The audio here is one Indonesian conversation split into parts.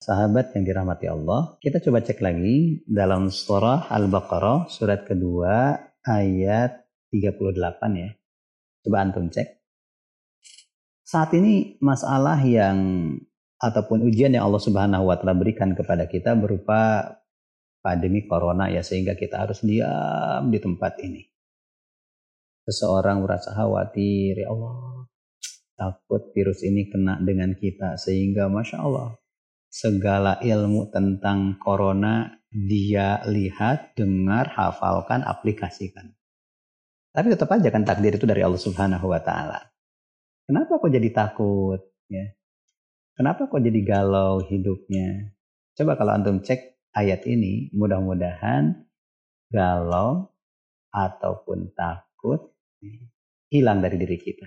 Sahabat yang dirahmati Allah, kita coba cek lagi dalam surah Al-Baqarah surat kedua ayat 38 ya. Coba antum cek. Saat ini masalah yang ataupun ujian yang Allah Subhanahu wa taala berikan kepada kita berupa pandemi corona ya sehingga kita harus diam di tempat ini. Seseorang merasa khawatir, ya Allah, takut virus ini kena dengan kita sehingga masya Allah segala ilmu tentang corona dia lihat, dengar, hafalkan, aplikasikan. Tapi tetap aja kan takdir itu dari Allah Subhanahu wa taala. Kenapa kok jadi takut ya? Kenapa kok jadi galau hidupnya? Coba kalau antum cek ayat ini, mudah-mudahan galau ataupun takut hilang dari diri kita.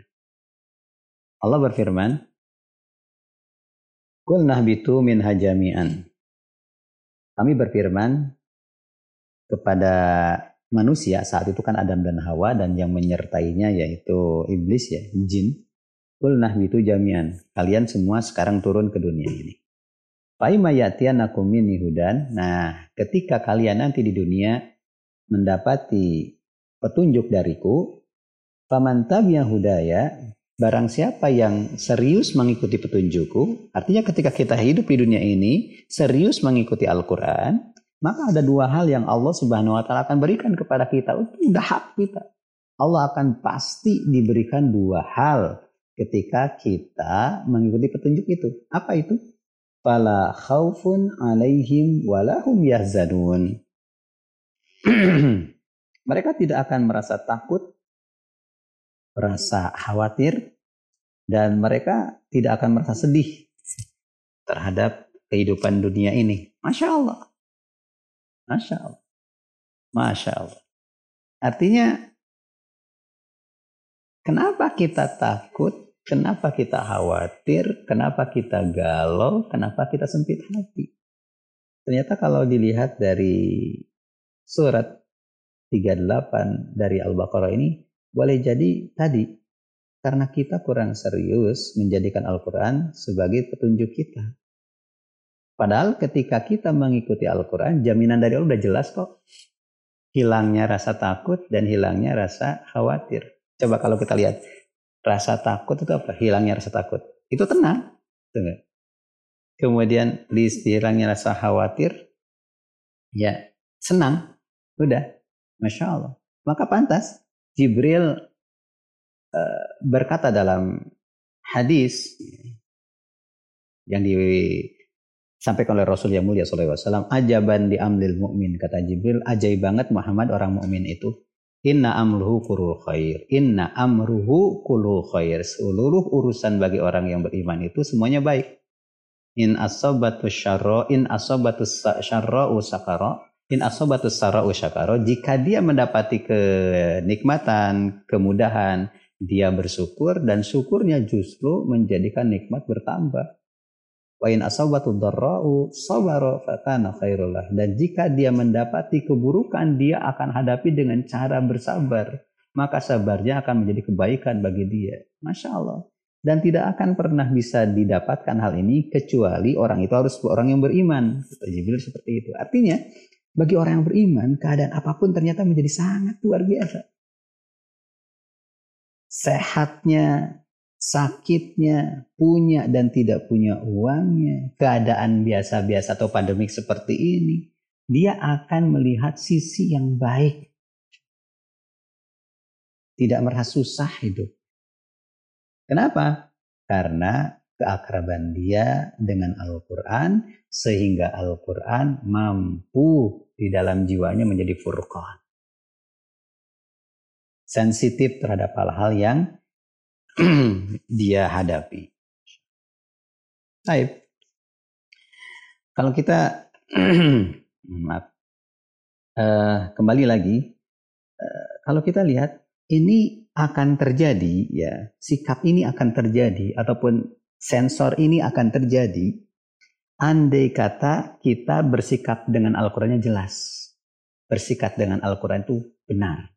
Allah berfirman, Kul nahbitu min hajamian. Kami berfirman kepada manusia saat itu kan Adam dan Hawa dan yang menyertainya yaitu iblis ya, jin. Kul nahbitu jamian. Kalian semua sekarang turun ke dunia ini. Faima ya'tiyanakum minni hudan. Nah, ketika kalian nanti di dunia mendapati petunjuk dariku, faman tabi'a hudaya, Barang siapa yang serius mengikuti petunjukku, artinya ketika kita hidup di dunia ini, serius mengikuti Al-Quran, maka ada dua hal yang Allah Subhanahu wa Ta'ala akan berikan kepada kita. Itu hak kita. Allah akan pasti diberikan dua hal ketika kita mengikuti petunjuk itu. Apa itu? Fala khaufun alaihim walahum yahzanun. Mereka tidak akan merasa takut merasa khawatir dan mereka tidak akan merasa sedih terhadap kehidupan dunia ini. Masya Allah. Masya Allah. Masya Allah. Artinya, kenapa kita takut? Kenapa kita khawatir? Kenapa kita galau? Kenapa kita sempit hati? Ternyata kalau dilihat dari surat 38 dari Al-Baqarah ini, boleh jadi tadi karena kita kurang serius menjadikan Al-Quran sebagai petunjuk kita. Padahal ketika kita mengikuti Al-Quran, jaminan dari Allah udah jelas kok. Hilangnya rasa takut dan hilangnya rasa khawatir. Coba kalau kita lihat, rasa takut itu apa? Hilangnya rasa takut. Itu tenang. Tengah. Kemudian list hilangnya rasa khawatir, ya senang. Udah. Masya Allah. Maka pantas Jibril uh, berkata dalam hadis yang disampaikan oleh Rasul yang mulia SAW, ajaban di amlil mukmin kata Jibril, ajaib banget Muhammad orang mukmin itu. Inna amruhu kulul khair. Inna amruhu kulul khair. Seluruh urusan bagi orang yang beriman itu semuanya baik. In asobatu syarro, in asobatu syarro usakaro, in asobatus sara'u syakaro, jika dia mendapati kenikmatan, kemudahan, dia bersyukur dan syukurnya justru menjadikan nikmat bertambah. Wa in asabatu dharra'u sabara fakana khairullah. Dan jika dia mendapati keburukan, dia akan hadapi dengan cara bersabar. Maka sabarnya akan menjadi kebaikan bagi dia. Masya Allah. Dan tidak akan pernah bisa didapatkan hal ini kecuali orang itu harus orang yang beriman. Jibril seperti itu. Artinya bagi orang yang beriman, keadaan apa pun ternyata menjadi sangat luar biasa. Sehatnya, sakitnya, punya dan tidak punya uangnya, keadaan biasa-biasa atau pandemik seperti ini, dia akan melihat sisi yang baik. Tidak merasa susah hidup. Kenapa? Karena keakraban dia dengan Al-Quran sehingga Al-Quran mampu di dalam jiwanya menjadi furqan. Sensitif terhadap hal-hal yang dia hadapi. Baik. Kalau kita maaf, uh, kembali lagi, uh, kalau kita lihat ini akan terjadi ya sikap ini akan terjadi ataupun sensor ini akan terjadi andai kata kita bersikap dengan Al-Qurannya jelas. Bersikap dengan Al-Quran itu benar.